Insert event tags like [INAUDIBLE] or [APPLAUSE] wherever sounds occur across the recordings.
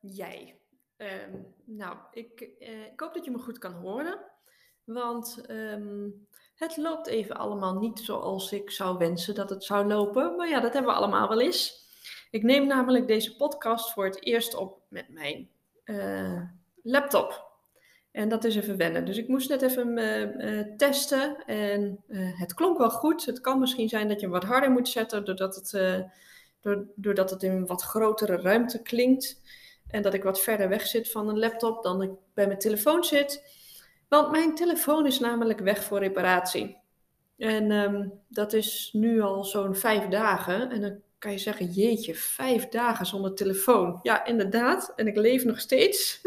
Jij. Ehm, nou, ik, eh, ik hoop dat je me goed kan horen. Want ehm, het loopt even allemaal niet zoals ik zou wensen dat het zou lopen. Maar ja, dat hebben we allemaal wel eens. Ik neem namelijk deze podcast voor het eerst op met mijn eh, laptop. En dat is even wennen. Dus ik moest net even uh, testen. En het klonk wel goed. Het kan misschien zijn dat je hem wat harder moet zetten, doordat het doordat het in wat grotere ruimte klinkt. En dat ik wat verder weg zit van een laptop dan ik bij mijn telefoon zit. Want mijn telefoon is namelijk weg voor reparatie. En um, dat is nu al zo'n vijf dagen. En dan kan je zeggen, jeetje, vijf dagen zonder telefoon. Ja, inderdaad. En ik leef nog steeds.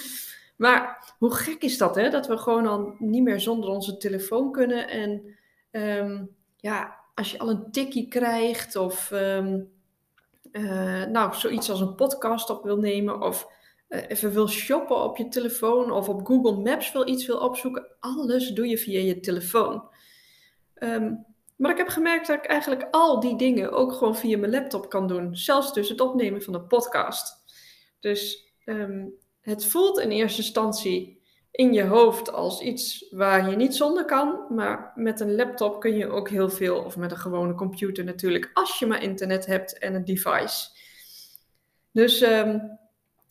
[LAUGHS] maar hoe gek is dat, hè? Dat we gewoon al niet meer zonder onze telefoon kunnen. En um, ja, als je al een tikkie krijgt of um, uh, nou, zoiets als een podcast op wil nemen of uh, even wil shoppen op je telefoon of op Google Maps wil iets wil opzoeken, alles doe je via je telefoon. Um, maar ik heb gemerkt dat ik eigenlijk al die dingen ook gewoon via mijn laptop kan doen, zelfs dus het opnemen van een podcast. Dus um, het voelt in eerste instantie in je hoofd als iets waar je niet zonder kan. Maar met een laptop kun je ook heel veel, of met een gewone computer natuurlijk, als je maar internet hebt en een device. Dus um,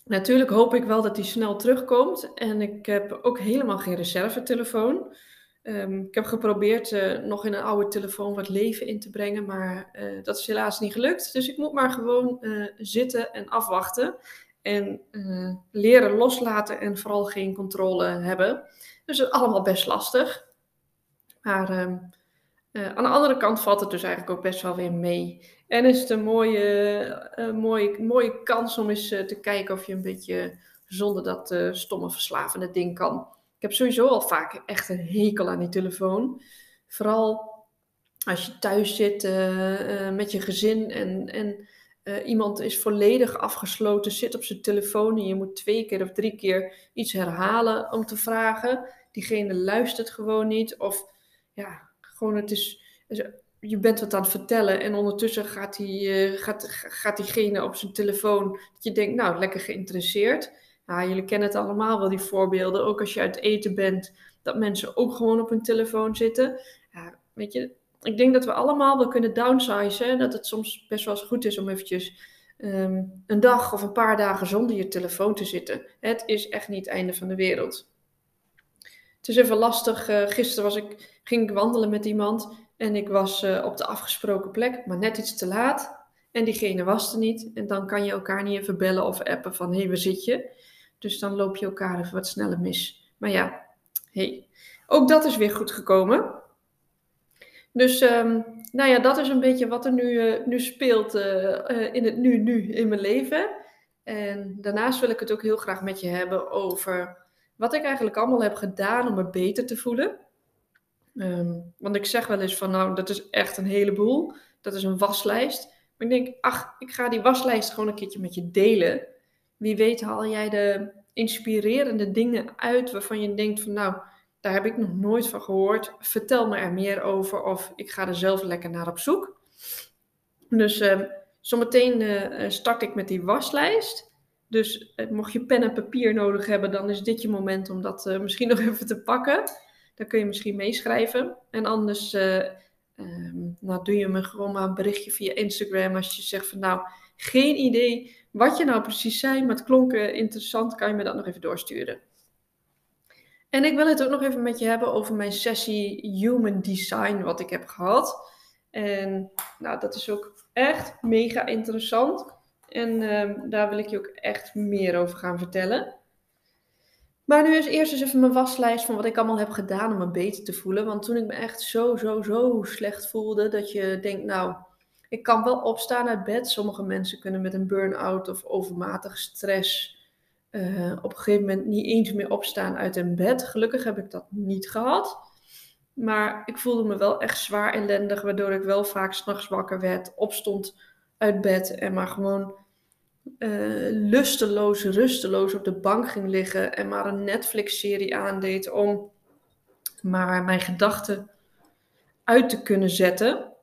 natuurlijk hoop ik wel dat die snel terugkomt. En ik heb ook helemaal geen reservetelefoon. Um, ik heb geprobeerd uh, nog in een oude telefoon wat leven in te brengen, maar uh, dat is helaas niet gelukt. Dus ik moet maar gewoon uh, zitten en afwachten en uh, leren loslaten en vooral geen controle hebben. Dus het is allemaal best lastig. Maar uh, uh, aan de andere kant valt het dus eigenlijk ook best wel weer mee. En is het een mooie, mooie, mooie kans om eens te kijken of je een beetje zonder dat stomme verslavende ding kan. Ik heb sowieso al vaak echt een hekel aan die telefoon. Vooral als je thuis zit met je gezin en, en uh, iemand is volledig afgesloten, zit op zijn telefoon en je moet twee keer of drie keer iets herhalen om te vragen. Diegene luistert gewoon niet. Of ja, gewoon het is. Je bent wat aan het vertellen en ondertussen gaat, die, uh, gaat, gaat diegene op zijn telefoon. Dat je denkt, nou, lekker geïnteresseerd. Jullie kennen het allemaal wel, die voorbeelden. Ook als je uit eten bent, dat mensen ook gewoon op hun telefoon zitten. Ja, weet je, ik denk dat we allemaal wel kunnen downsizen. Dat het soms best wel eens goed is om eventjes um, een dag of een paar dagen zonder je telefoon te zitten. Het is echt niet het einde van de wereld. Het is even lastig. Uh, gisteren was ik, ging ik wandelen met iemand en ik was uh, op de afgesproken plek, maar net iets te laat. En diegene was er niet. En dan kan je elkaar niet even bellen of appen van hé, hey, waar zit je? Dus dan loop je elkaar even wat sneller mis. Maar ja, hey, ook dat is weer goed gekomen. Dus um, nou ja, dat is een beetje wat er nu, uh, nu speelt uh, uh, in het nu, nu in mijn leven. En daarnaast wil ik het ook heel graag met je hebben over wat ik eigenlijk allemaal heb gedaan om me beter te voelen. Um, want ik zeg wel eens van nou, dat is echt een heleboel. Dat is een waslijst. Maar ik denk, ach, ik ga die waslijst gewoon een keertje met je delen. Wie weet haal jij de inspirerende dingen uit waarvan je denkt van nou daar heb ik nog nooit van gehoord. Vertel me er meer over of ik ga er zelf lekker naar op zoek. Dus uh, zometeen uh, start ik met die waslijst. Dus uh, mocht je pen en papier nodig hebben, dan is dit je moment om dat misschien [LAUGHS] nog even te pakken. Dan kun je misschien meeschrijven. En anders um, nou, doe je me gewoon maar een berichtje via Instagram als je zegt van nou, geen idee wat je nou precies zei, maar het klonk interessant, kan je me dat nog even doorsturen. En ik wil het ook nog even met je hebben over mijn sessie Human Design, wat ik heb gehad. En nou, dat is ook echt mega interessant. En um, daar wil ik je ook echt meer over gaan vertellen. Maar nu is eerst eens even mijn waslijst van wat ik allemaal heb gedaan om me beter te voelen. Want toen ik me echt zo, zo, zo slecht voelde, dat je denkt, nou, ik kan wel opstaan uit bed. Sommige mensen kunnen met een burn-out of overmatige stress uh, op een gegeven moment niet eens meer opstaan uit een bed. Gelukkig heb ik dat niet gehad. Maar ik voelde me wel echt zwaar ellendig, waardoor ik wel vaak s'nachts wakker werd, opstond uit bed en maar gewoon uh, lusteloos, rusteloos op de bank ging liggen en maar een Netflix-serie aandeed om maar mijn gedachten uit te kunnen zetten.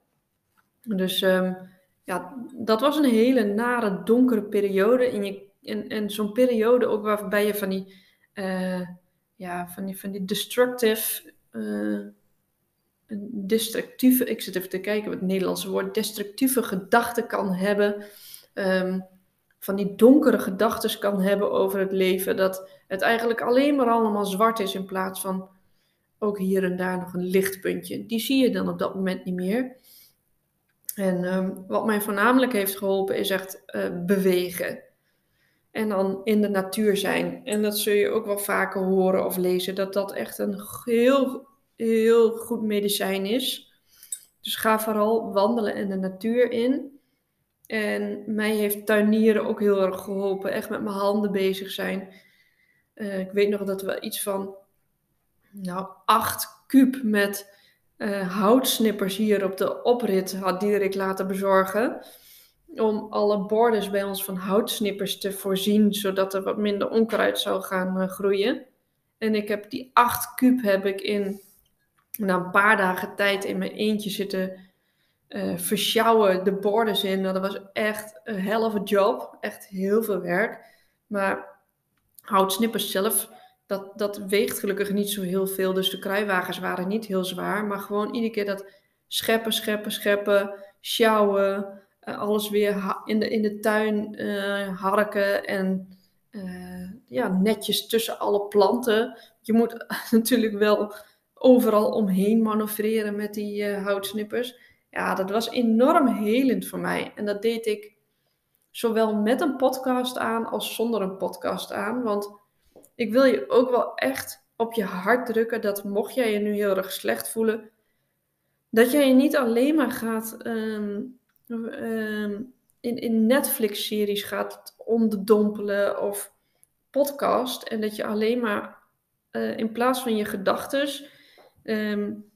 Dus um, ja, dat was een hele nare, donkere periode. En, je, en, en zo'n periode ook waarbij je van die, uh, ja, van die, van die destructive, uh, destructieve, ik zit even te kijken wat het Nederlandse woord, destructieve gedachten kan hebben. Um, van die donkere gedachten kan hebben over het leven. Dat het eigenlijk alleen maar allemaal zwart is in plaats van ook hier en daar nog een lichtpuntje. Die zie je dan op dat moment niet meer. En um, wat mij voornamelijk heeft geholpen is echt uh, bewegen. En dan in de natuur zijn. En dat zul je ook wel vaker horen of lezen. Dat dat echt een heel, heel goed medicijn is. Dus ga vooral wandelen in de natuur in. En mij heeft tuinieren ook heel erg geholpen. Echt met mijn handen bezig zijn. Uh, ik weet nog dat we iets van nou, acht kuub met uh, houtsnippers hier op de oprit had Diederik laten bezorgen. Om alle borders bij ons van houtsnippers te voorzien, zodat er wat minder onkruid zou gaan uh, groeien. En ik heb die acht kuub heb ik in nou, een paar dagen tijd in mijn eentje zitten uh, versjouwen, de borders in. Nou, dat was echt een a job. Echt heel veel werk. Maar houtsnippers zelf dat, dat weegt gelukkig niet zo heel veel. Dus de kruiwagens waren niet heel zwaar. Maar gewoon iedere keer dat scheppen, scheppen, scheppen, sjouwen. Uh, alles weer in de, in de tuin uh, harken. En uh, ja, netjes tussen alle planten. Je moet [LAUGHS] natuurlijk wel overal omheen manoeuvreren met die houtsnippers. Ja, dat was enorm helend voor mij. En dat deed ik zowel met een podcast aan als zonder een podcast aan. Want ik wil je ook wel echt op je hart drukken dat mocht jij je nu heel erg slecht voelen, dat jij je niet alleen maar gaat um, um, in, in Netflix-series gaat onderdompelen of podcast en dat je alleen maar uh, in plaats van je gedachten um,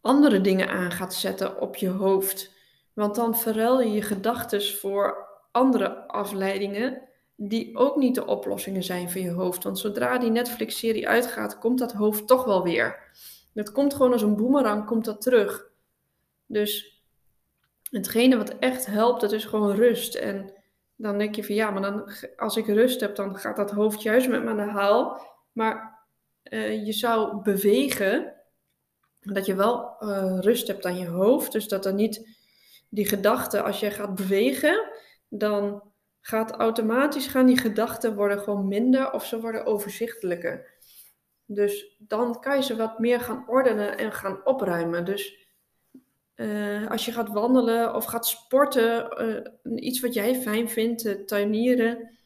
andere dingen aan gaat zetten op je hoofd. Want dan verruil je je gedachten voor andere afleidingen die ook niet de oplossingen zijn voor je hoofd. Want zodra die Netflix-serie uitgaat, komt dat hoofd toch wel weer. Dat komt gewoon als een boemerang, komt dat terug. Dus hetgene wat echt helpt, dat is gewoon rust. En dan denk je van ja, maar dan, als ik rust heb, dan gaat dat hoofd juist met me aan de haal. Maar uh, je zou bewegen, dat je wel uh, rust hebt aan je hoofd. Dus dat er niet die gedachten, als je gaat bewegen, dan gaat automatisch gaan die gedachten worden gewoon minder of ze worden overzichtelijker. Dus dan kan je ze wat meer gaan ordenen en gaan opruimen. Dus uh, als je gaat wandelen of gaat sporten, uh, iets wat jij fijn vindt, uh, tuinieren,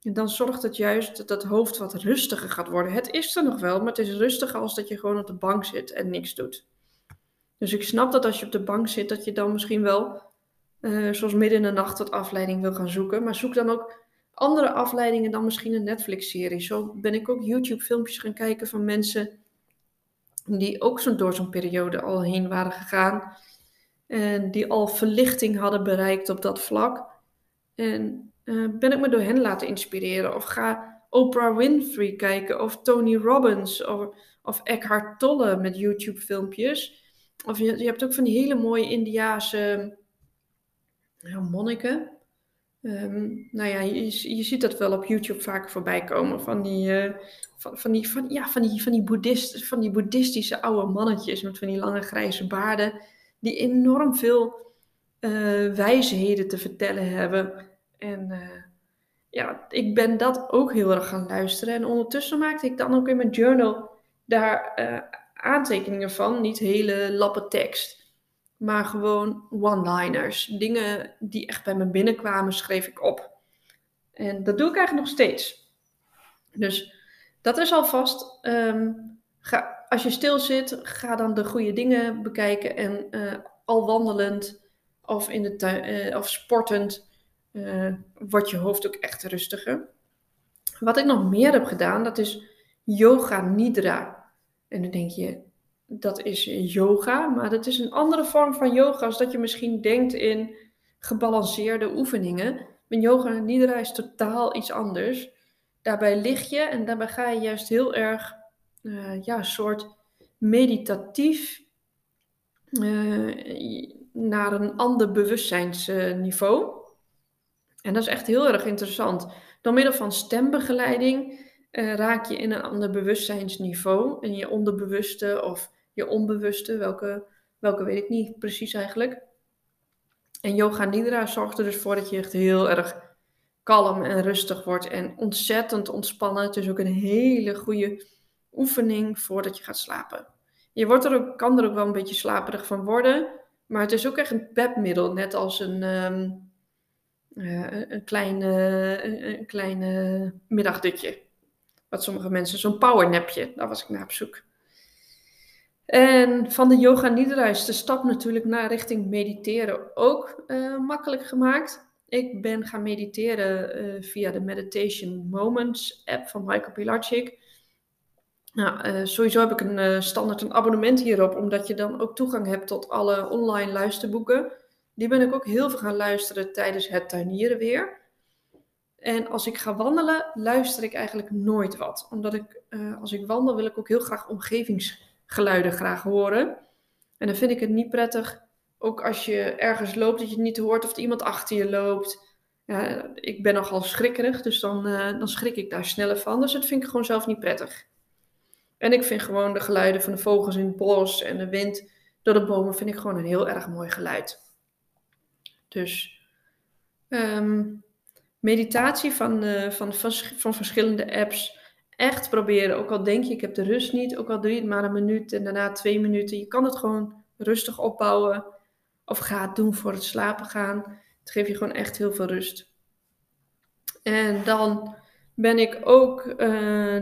dan zorgt het juist dat het hoofd wat rustiger gaat worden. Het is er nog wel, maar het is rustiger als dat je gewoon op de bank zit en niks doet. Dus ik snap dat als je op de bank zit, dat je dan misschien wel zoals midden in de nacht wat afleiding wil gaan zoeken. Maar zoek dan ook andere afleidingen dan misschien een Netflix-serie. Zo ben ik ook YouTube-filmpjes gaan kijken van mensen die ook zo door zo'n periode al heen waren gegaan. En die al verlichting hadden bereikt op dat vlak. En uh, ben ik me door hen laten inspireren. Of ga Oprah Winfrey kijken. Of Tony Robbins. Of, of Eckhart Tolle met YouTube-filmpjes. Of je, je hebt ook van die hele mooie Indiaanse monniken. Um, nou ja, je, je ziet dat wel op YouTube vaak voorbij komen. Van die, uh, van, van, die, van, ja, van, die, van, die boeddhist, van die boeddhistische oude mannetjes met van die lange grijze baarden. Die enorm veel uh, wijsheden te vertellen hebben. En uh, ja, ik ben dat ook heel erg gaan luisteren. En ondertussen maakte ik dan ook in mijn journal daar aantekeningen van. Niet hele lappen tekst maar gewoon one-liners. Dingen die echt bij me binnenkwamen, schreef ik op. En dat doe ik eigenlijk nog steeds. Dus dat is alvast. Um, als je stil zit, ga dan de goede dingen bekijken. En uh, al wandelend, of, in de tuin, of sportend, wordt je hoofd ook echt rustiger. Wat ik nog meer heb gedaan, dat is yoga nidra. En dan denk je, dat is yoga, maar dat is een andere vorm van yoga als dat je misschien denkt in gebalanceerde oefeningen. Met yoga nidra is totaal iets anders. Daarbij lig je en daarbij ga je juist heel erg, uh, ja, soort meditatief uh, naar een ander bewustzijnsniveau. En dat is echt heel erg interessant. Door middel van stembegeleiding uh, raak je in een ander bewustzijnsniveau. En je onderbewuste of je onbewuste, welke, welke weet ik niet precies eigenlijk. En yoga nidra zorgt er dus voor dat je echt heel erg kalm en rustig wordt en ontzettend ontspannen. Het is ook een hele goede oefening voordat je gaat slapen. Je wordt er ook, kan er ook wel een beetje slaperig van worden, maar het is ook echt een pepmiddel, net als een, um, uh, een klein, uh, een, klein middagdutje. Wat sommige mensen, zo'n powernapje, daar was ik naar op zoek. En van de yoga nidra is de stap natuurlijk naar richting mediteren ook uh, makkelijk gemaakt. Ik ben gaan mediteren uh, via de Meditation Moments app van Michael Pilarczyk. Nou, uh, sowieso heb ik een standaard een abonnement hierop, omdat je dan ook toegang hebt tot alle online luisterboeken. Die ben ik ook heel veel gaan luisteren tijdens het tuinieren weer. En als ik ga wandelen, luister ik eigenlijk nooit wat. Omdat ik, als ik wandel, wil ik ook heel graag omgevings geluiden graag horen. En dan vind ik het niet prettig, ook als je ergens loopt, dat je het niet hoort of er iemand achter je loopt. Ja, ik ben nogal schrikkerig, dus dan, uh, dan schrik ik daar sneller van. Dus dat vind ik gewoon zelf niet prettig. En ik vind gewoon de geluiden van de vogels in het bos en de wind door de bomen vind ik gewoon een heel erg mooi geluid. Dus um, meditatie van, uh, van, van, van verschillende apps echt proberen. Ook al denk je, ik heb de rust niet. Ook al doe je het maar een minuut en daarna twee minuten. Je kan het gewoon rustig opbouwen. Of ga het doen voor het slapen gaan. Het geeft je gewoon echt heel veel rust. En dan ben ik ook uh,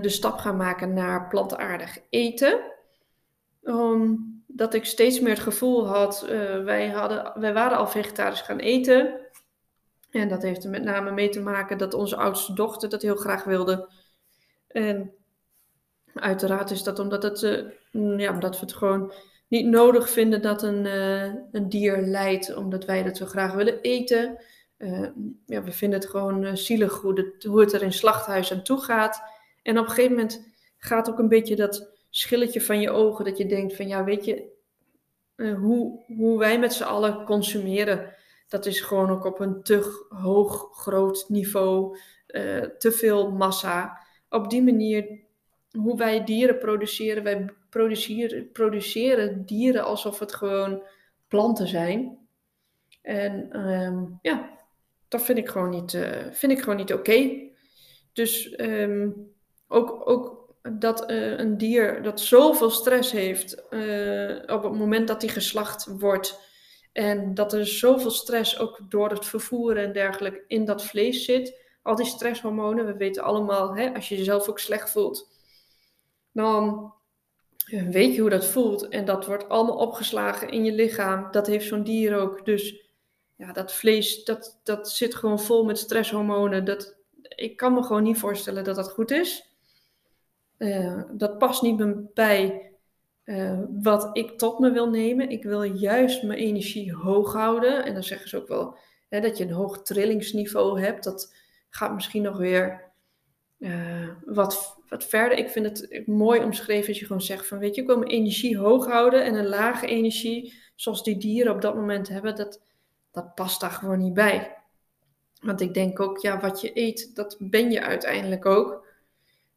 de stap gaan maken naar plantaardig eten. Omdat ik steeds meer het gevoel had, uh, wij, hadden, wij waren al vegetarisch gaan eten. En dat heeft er met name mee te maken dat onze oudste dochter dat heel graag wilde. En uiteraard is dat omdat, het, uh, ja, omdat we het gewoon niet nodig vinden dat een, uh, een dier lijdt, omdat wij dat zo graag willen eten. Uh, ja, we vinden het gewoon zielig hoe hoe het er in slachthuis aan toe gaat. En op een gegeven moment gaat ook een beetje dat schilletje van je ogen, dat je denkt van ja, weet je, hoe, hoe wij met z'n allen consumeren, dat is gewoon ook op een te hoog, groot niveau, te veel massa op die manier, hoe wij dieren produceren, wij produceren, produceren dieren alsof het gewoon planten zijn. En ehm, ja, dat vind ik gewoon niet, uh, vind ik gewoon niet oké. Dus um, ook, ook dat uh, een dier dat zoveel stress heeft uh, op het moment dat hij geslacht wordt. En dat er zoveel stress ook door het vervoeren en dergelijke in dat vlees zit al die stresshormonen. We weten allemaal, hè, als je jezelf ook slecht voelt, dan weet je hoe dat voelt. En dat wordt allemaal opgeslagen in je lichaam. Dat heeft zo'n dier ook. Dus ja, dat vlees, dat, dat zit gewoon vol met stresshormonen. Dat, ik kan me gewoon niet voorstellen dat dat goed is. Uh, dat past niet bij uh, wat ik tot me wil nemen. Ik wil juist mijn energie hoog houden. En dan zeggen ze ook wel hè, dat je een hoog trillingsniveau hebt. Dat gaat misschien nog weer uh, wat, wat verder. Ik vind het mooi omschreven als je gewoon zegt van weet je, ik wil mijn energie hoog houden en een lage energie, zoals die dieren op dat moment hebben, dat, dat past daar gewoon niet bij. Want ik denk ook, ja, wat je eet, dat ben je uiteindelijk ook.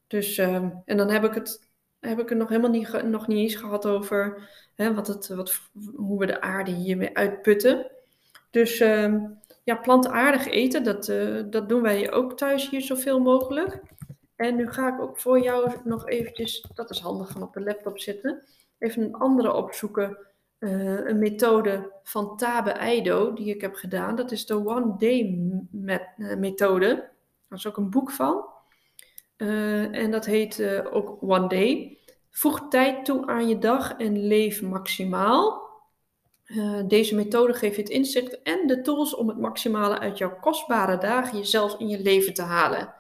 Dus, uh, en dan heb ik het, heb ik nog helemaal niet, nog niet eens gehad over hè, wat het, wat, hoe we de aarde hiermee uitputten. Dus uh, ja, plantaardig eten, dat, uh, dat doen wij ook thuis hier zoveel mogelijk. En nu ga ik ook voor jou nog eventjes, dat is handig van op de laptop zitten, even een andere opzoeken. Uh, een methode van Tabe Eido, die ik heb gedaan. Dat is de One Day met, uh, methode. Daar is ook een boek van. en dat heet ook One Day. Voeg tijd toe aan je dag en leef maximaal. Uh, deze methode geeft je het inzicht en de tools om het maximale uit jouw kostbare dagen jezelf in je leven te halen.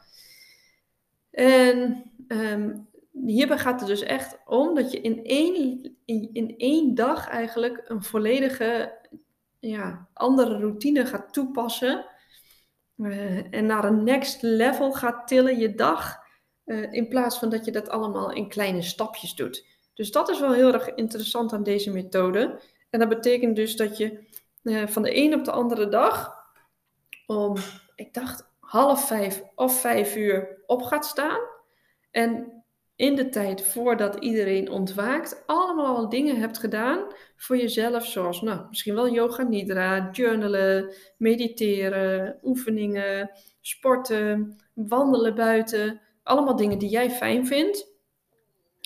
En um, hierbij gaat het dus echt om dat je in één, in, één dag eigenlijk een volledige ja, andere routine gaat toepassen. Uh, en naar een next level gaat tillen je dag. Uh, in plaats van dat je dat allemaal in kleine stapjes doet. Dus dat is wel heel erg interessant aan deze methode. En dat betekent dus dat je uh, van de een op de andere dag om, ik dacht, half vijf of vijf uur op gaat staan. En in de tijd voordat iedereen ontwaakt, allemaal dingen hebt gedaan voor jezelf, zoals nou, misschien wel yoga nidra, journalen, mediteren, oefeningen, sporten, wandelen buiten, allemaal dingen die jij fijn vindt,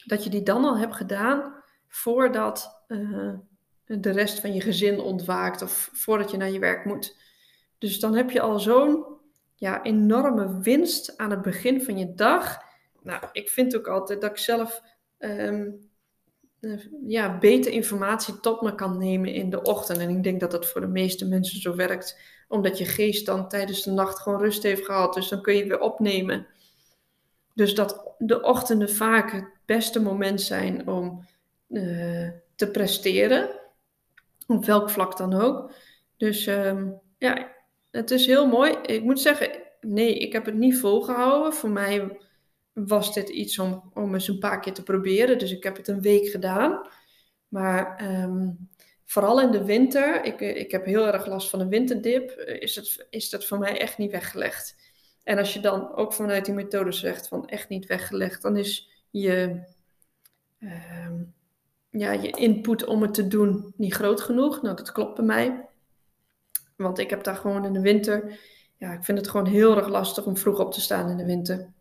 dat je die dan al hebt gedaan voordat uh, de rest van je gezin ontwaakt of voordat je naar je werk moet. Dus dan heb je al zo'n ja, enorme winst aan het begin van je dag nou, ik vind ook altijd dat ik zelf ehm, eh, ja, beter informatie tot me kan nemen in de ochtend. En ik denk dat dat voor de meeste mensen zo werkt, omdat je geest dan tijdens de nacht gewoon rust heeft gehad. Dus dan kun je weer opnemen. Dus dat de ochtenden vaak het beste moment zijn om uh, te presteren, op welk vlak dan ook. Dus um, ja, het is heel mooi. Ik moet zeggen, nee, ik heb het niet volgehouden. Voor mij was dit iets om, om eens een paar keer te proberen. Dus ik heb het een week gedaan. Maar ehm, vooral in de winter, ik, ik heb heel erg last van een winterdip, is, het, is dat voor mij echt niet weggelegd. En als je dan ook vanuit die methode zegt van echt niet weggelegd, dan is je, ehm, ja, je input om het te doen niet groot genoeg. Nou, dat klopt bij mij. Want ik heb daar gewoon in de winter, ja, ik vind het gewoon heel erg lastig om vroeg op te staan in de winter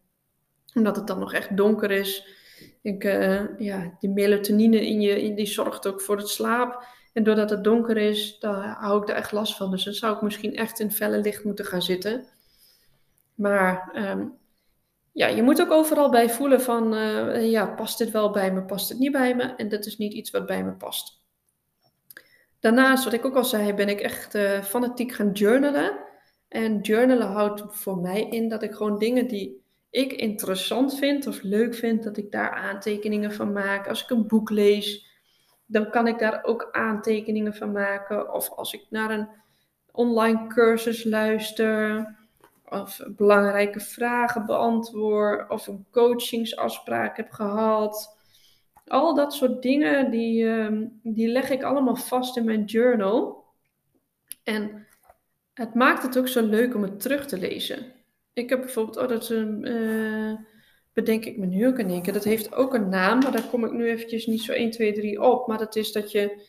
omdat het dan nog echt donker is. Ik, uh, ja, die melatonine in je, die zorgt ook voor het slaap. En doordat het donker is, daar hou ik er echt last van. Dus dan zou ik misschien echt in felle licht moeten gaan zitten. Maar um, ja, je moet ook overal bij voelen van, uh, ja, past dit wel bij me, past het niet bij me? En dat is niet iets wat bij me past. Daarnaast, wat ik ook al zei, ben ik echt uh, fanatiek gaan journalen. En journalen houdt voor mij in dat ik gewoon dingen die ik interessant vind of leuk vind, dat ik daar aantekeningen van maak. Als ik een boek lees, dan kan ik daar ook aantekeningen van maken. Of als ik naar een online cursus luister, of belangrijke vragen beantwoord, of een coachingsafspraak heb gehad. Al dat soort dingen, die, ehm, die leg ik allemaal vast in mijn journal. En het maakt het ook zo leuk om het terug te lezen. Ik heb bijvoorbeeld, oh, dat uh, bedenk ik me nu ook in één. Dat heeft ook een naam, maar daar kom ik nu eventjes niet zo 1, 2, 3 op. Maar dat is dat je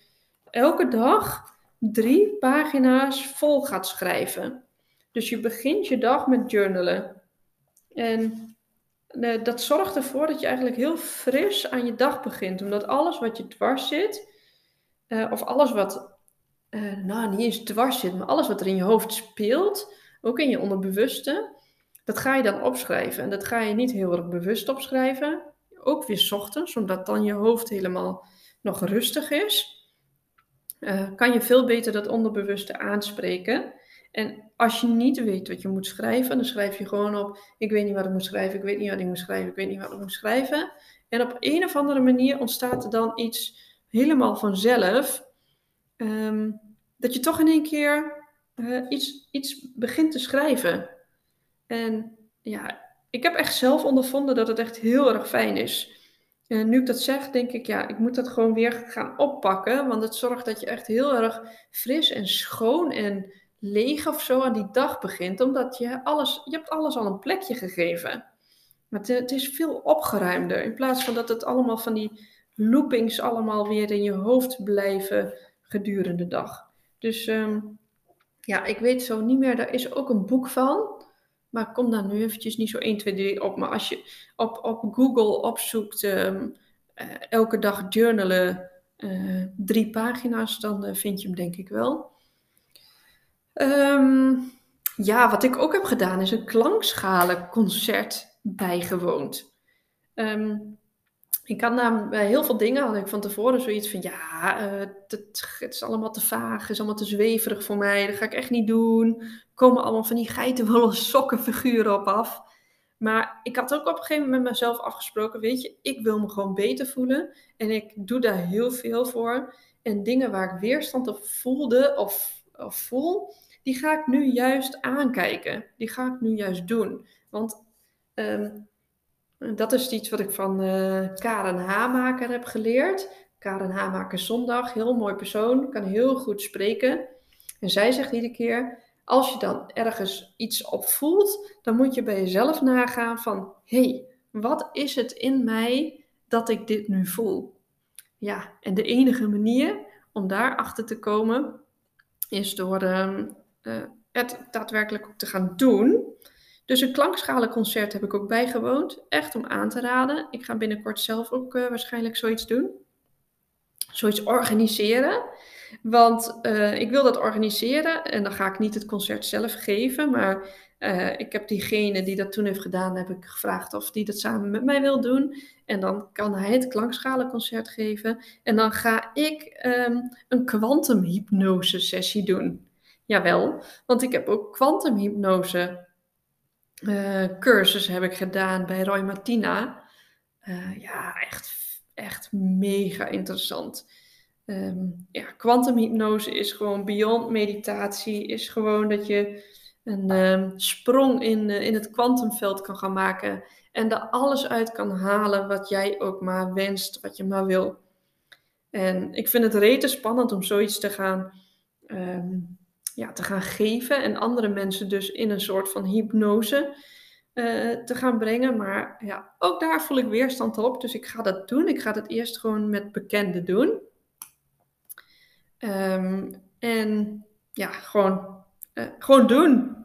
elke dag drie pagina's vol gaat schrijven. Dus je begint je dag met journalen. En uh, dat zorgt ervoor dat je eigenlijk heel fris aan je dag begint. Omdat alles wat je dwars zit, uh, of alles wat, nou niet eens dwars zit, maar alles wat er in je hoofd speelt, ook in je onderbewuste, dat ga je dan opschrijven. En dat ga je niet heel erg bewust opschrijven. Ook weer ochtends, omdat dan je hoofd helemaal nog rustig is. Kan je veel beter dat onderbewuste aanspreken. En als je niet weet wat je moet schrijven, dan schrijf je gewoon op: Ik weet niet wat ik moet schrijven, ik weet niet wat ik moet schrijven, ik weet niet wat ik moet schrijven. En op een of andere manier ontstaat er dan iets helemaal vanzelf. Um, dat je toch in één keer uh, iets, iets begint te schrijven. En ja, ik heb echt zelf ondervonden dat het echt heel erg fijn is. En nu ik dat zeg, denk ik, ja, ik moet dat gewoon weer gaan oppakken. Want het zorgt dat je echt heel erg fris en schoon en leeg of zo aan die dag begint. Omdat je alles, je hebt alles al een plekje gegeven. Maar het, is veel opgeruimder. In plaats van dat het allemaal van die loopings allemaal weer in je hoofd blijven gedurende de dag. Dus um, ja, ik weet zo niet meer. Daar is ook een boek van. Maar kom daar nu eventjes niet zo 1, 2, 3 op. Maar als je op, op Google opzoekt um, uh, elke dag journalen uh, drie pagina's, dan uh, vind je hem denk ik wel. Um, ja, wat ik ook heb gedaan is een klankschalenconcert bijgewoond. Um, ik had na bij heel veel dingen had ik van tevoren zoiets van ja, uh, het, is allemaal te vaag, het is allemaal te zweverig voor mij, dat ga ik echt niet doen. Komen allemaal van die geitenwolle [LAUGHS] sokkenfiguren op af. Maar ik had ook op een gegeven moment met mezelf afgesproken, weet je, ik wil me gewoon beter voelen en ik doe daar heel veel voor. En dingen waar ik weerstand op voelde of, of voel, die ga ik nu juist aankijken. Die ga ik nu juist doen. Want um, dat is iets wat ik van uh, Karen Hamaker heb geleerd. Karen Hamaker zondag, heel mooi persoon, kan heel goed spreken. En zij zegt iedere keer, als je dan ergens iets op voelt, dan moet je bij jezelf nagaan van, hé, hey, wat is het in mij dat ik dit nu voel? Ja, en de enige manier om daarachter te komen, is door uh, uh, het daadwerkelijk ook te gaan doen. Dus een klankschalenconcert heb ik ook bijgewoond. Echt om aan te raden. Ik ga binnenkort zelf ook uh, waarschijnlijk zoiets doen. Zoiets organiseren. Want uh, ik wil dat organiseren en dan ga ik niet het concert zelf geven. Maar ik heb diegene die dat toen heeft gedaan, heb ik gevraagd of die dat samen met mij wil doen. En dan kan hij het klankschalenconcert geven. En dan ga ik um, een kwantumhypnose sessie doen. Jawel, want ik heb ook kwantumhypnose uh, cursus heb ik gedaan bij Roy Martina. Uh, ja, echt, echt mega interessant. Um, ja, kwantumhypnose is gewoon beyond meditatie. Is gewoon dat je een um, sprong in, uh, in het kwantumveld kan gaan maken. En er alles uit kan halen wat jij ook maar wenst, wat je maar wil. En ik vind het rete spannend om zoiets te gaan um, ja, te gaan geven en andere mensen dus in een soort van hypnose uh, te gaan brengen. Maar ja, ook daar voel ik weerstand op. Dus ik ga dat doen. Ik ga dat eerst gewoon met bekenden doen. Um, en ja, gewoon, uh, gewoon doen.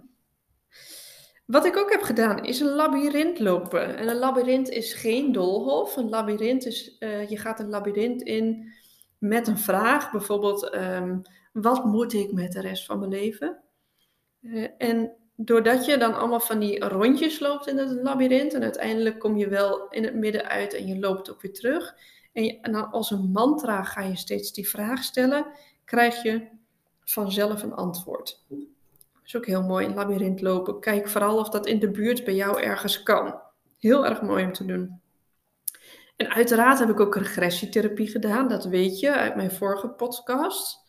Wat ik ook heb gedaan is een labyrint lopen. En een labyrint is geen doolhof. Een labyrint is, uh, je gaat een labyrint in met een vraag. Bijvoorbeeld, um, wat moet ik met de rest van mijn leven? Uh, en doordat je dan allemaal van die rondjes loopt in het labyrint en uiteindelijk kom je wel in het midden uit en je loopt ook weer terug. En dan als een mantra ga je steeds die vraag stellen, krijg je vanzelf een antwoord. Dat is ook heel mooi, in labyrint lopen. Kijk vooral of dat in de buurt bij jou ergens kan. Heel erg mooi om te doen. En uiteraard heb ik ook regressietherapie gedaan, dat weet je uit mijn vorige podcast.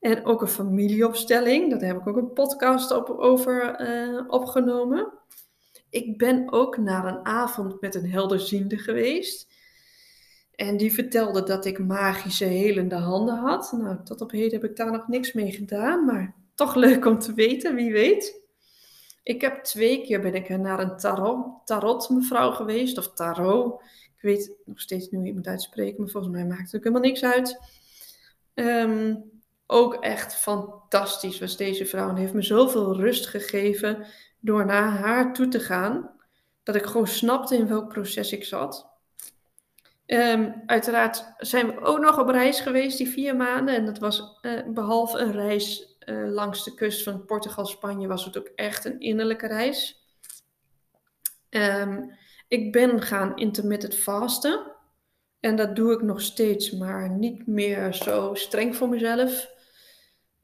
En ook een familieopstelling, daar heb ik ook een podcast op, over uh, opgenomen. Ik ben ook naar een avond met een helderziende geweest. En die vertelde dat ik magische helende handen had. Nou, tot op heden heb ik daar nog niks mee gedaan, maar toch leuk om te weten, wie weet. Ik heb twee keer ben ik naar een tarot, tarot mevrouw geweest, of tarot. Ik weet nog steeds niet hoe je het moet uitspreken, maar volgens mij maakt het ook helemaal niks uit. Um, ook echt fantastisch was deze vrouw. En heeft me zoveel rust gegeven door naar haar toe te gaan. Dat ik gewoon snapte in welk proces ik zat. Um, uiteraard zijn we ook nog op reis geweest die vier maanden. En dat was uh, behalve een reis uh, langs de kust van Portugal, Spanje, was het ook echt een innerlijke reis. Um, ik ben gaan intermittent fasten. En dat doe ik nog steeds, maar niet meer zo streng voor mezelf.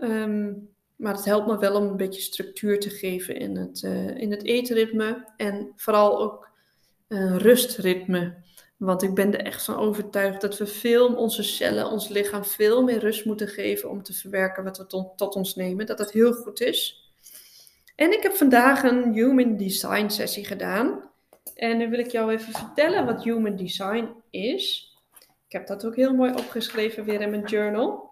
Um, maar het helpt me wel om een beetje structuur te geven in het, uh, in het eetritme en vooral ook uh, rustritme. Want ik ben er echt van overtuigd dat we veel onze cellen, ons lichaam veel meer rust moeten geven om te verwerken wat we tot, tot ons nemen. Dat dat heel goed is. En ik heb vandaag een Human Design sessie gedaan. En nu wil ik jou even vertellen wat Human Design is. Ik heb dat ook heel mooi opgeschreven weer in mijn journal.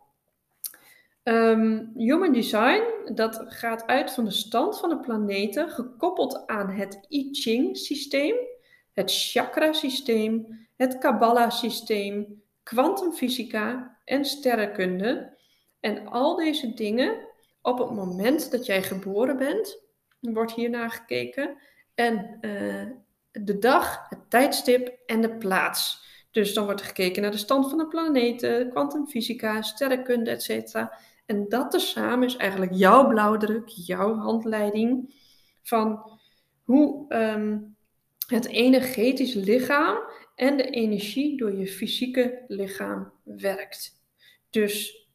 Um, human design, dat gaat uit van de stand van de planeten, gekoppeld aan het I Ching systeem, het chakra systeem, het Kabbalah systeem, kwantumfysica en sterrenkunde. En al deze dingen, op het moment dat jij geboren bent, wordt hiernaar gekeken. En uh, de dag, het tijdstip en de plaats. Dus dan wordt er gekeken naar de stand van de planeten, kwantumfysica, sterrenkunde, etc. En dat tezamen is eigenlijk jouw blauwdruk, jouw handleiding van hoe um, het energetisch lichaam en de energie door je fysieke lichaam werkt. Dus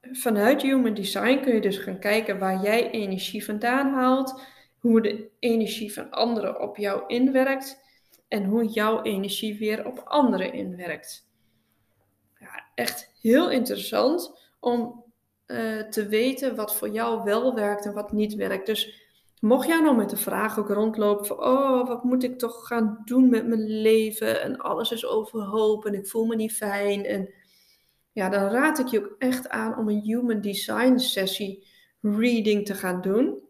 vanuit Human Design kun je dus gaan kijken waar jij energie vandaan haalt, hoe de energie van anderen op jou inwerkt en hoe jouw energie weer op anderen inwerkt. Ja, echt heel interessant om uh, te weten wat voor jou wel werkt en wat niet werkt. Dus mocht jij nou met de vraag ook rondlopen van, oh, wat moet ik toch gaan doen met mijn leven en alles is overhoop en ik voel me niet fijn en ja, dan raad ik je ook echt aan om een Human Design sessie reading te gaan doen.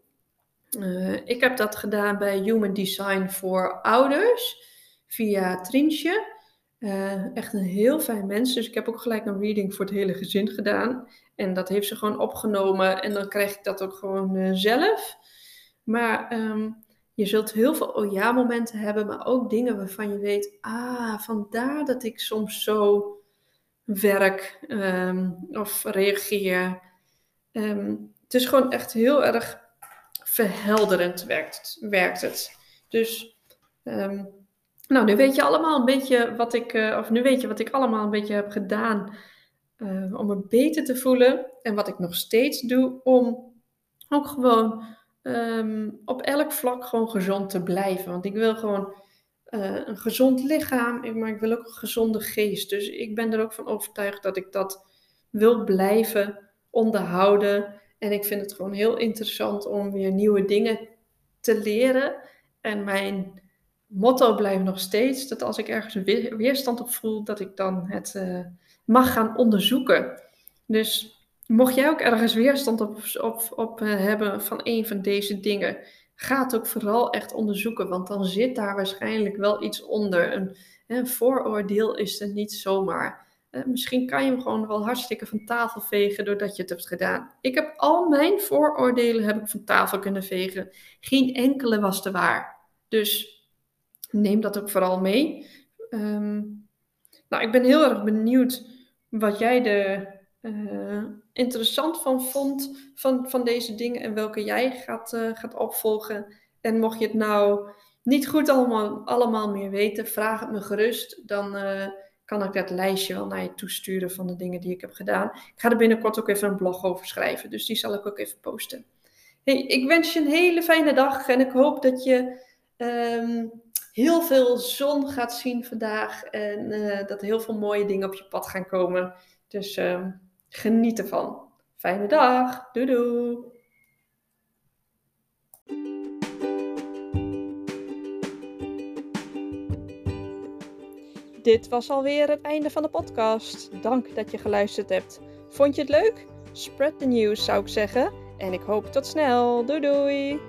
Uh, ik heb dat gedaan bij Human Design voor ouders via Trinsje. Uh, echt een heel fijn mens. Dus ik heb ook gelijk een reading voor het hele gezin gedaan. En dat heeft ze gewoon opgenomen. En dan krijg ik dat ook gewoon uh, zelf. Maar um, je zult heel veel oh ja momenten hebben. Maar ook dingen waarvan je weet. Ah, vandaar dat ik soms zo werk um, of reageer. Um, het is gewoon echt heel erg verhelderend werkt, werkt het. Dus um, nou, nu weet je allemaal een beetje wat ik, uh, of nu weet je wat ik allemaal een beetje heb gedaan uh, om me beter te voelen. En wat ik nog steeds doe om ook gewoon um, op elk vlak gewoon gezond te blijven. Want ik wil gewoon uh, een gezond lichaam, maar ik wil ook een gezonde geest. Dus ik ben er ook van overtuigd dat ik dat wil blijven onderhouden. En ik vind het gewoon heel interessant om weer nieuwe dingen te leren. En mijn motto blijft nog steeds dat als ik ergens weerstand op voel, dat ik dan het uh, mag gaan onderzoeken. Dus mocht jij ook ergens weerstand op, op, op uh, hebben van een van deze dingen, ga het ook vooral echt onderzoeken, want dan zit daar waarschijnlijk wel iets onder. Een, een vooroordeel is er niet zomaar. Uh, misschien kan je hem gewoon wel hartstikke van tafel vegen doordat je het hebt gedaan. Ik heb al mijn vooroordelen heb ik van tafel kunnen vegen. Geen enkele was te waar. Dus neem dat ook vooral mee. Um, nou, ik ben heel erg benieuwd wat jij er uh, interessant van vond van, van deze dingen en welke jij gaat, uh, gaat opvolgen. En mocht je het nou niet goed allemaal, allemaal meer weten, vraag het me gerust. Dan kan ik dat lijstje wel naar je toesturen van de dingen die ik heb gedaan. Ik ga er binnenkort ook even een blog over schrijven, dus die zal ik ook even posten. Hey, ik wens je een hele fijne dag en ik hoop dat je um, heel veel zon gaat zien vandaag en uh, dat heel veel mooie dingen op je pad gaan komen. Dus uh, geniet ervan. Fijne dag. Doei doei. Dit was alweer het einde van de podcast. Dank dat je geluisterd hebt. Vond je het leuk? Spread the news zou ik zeggen. En ik hoop tot snel. Doei doei.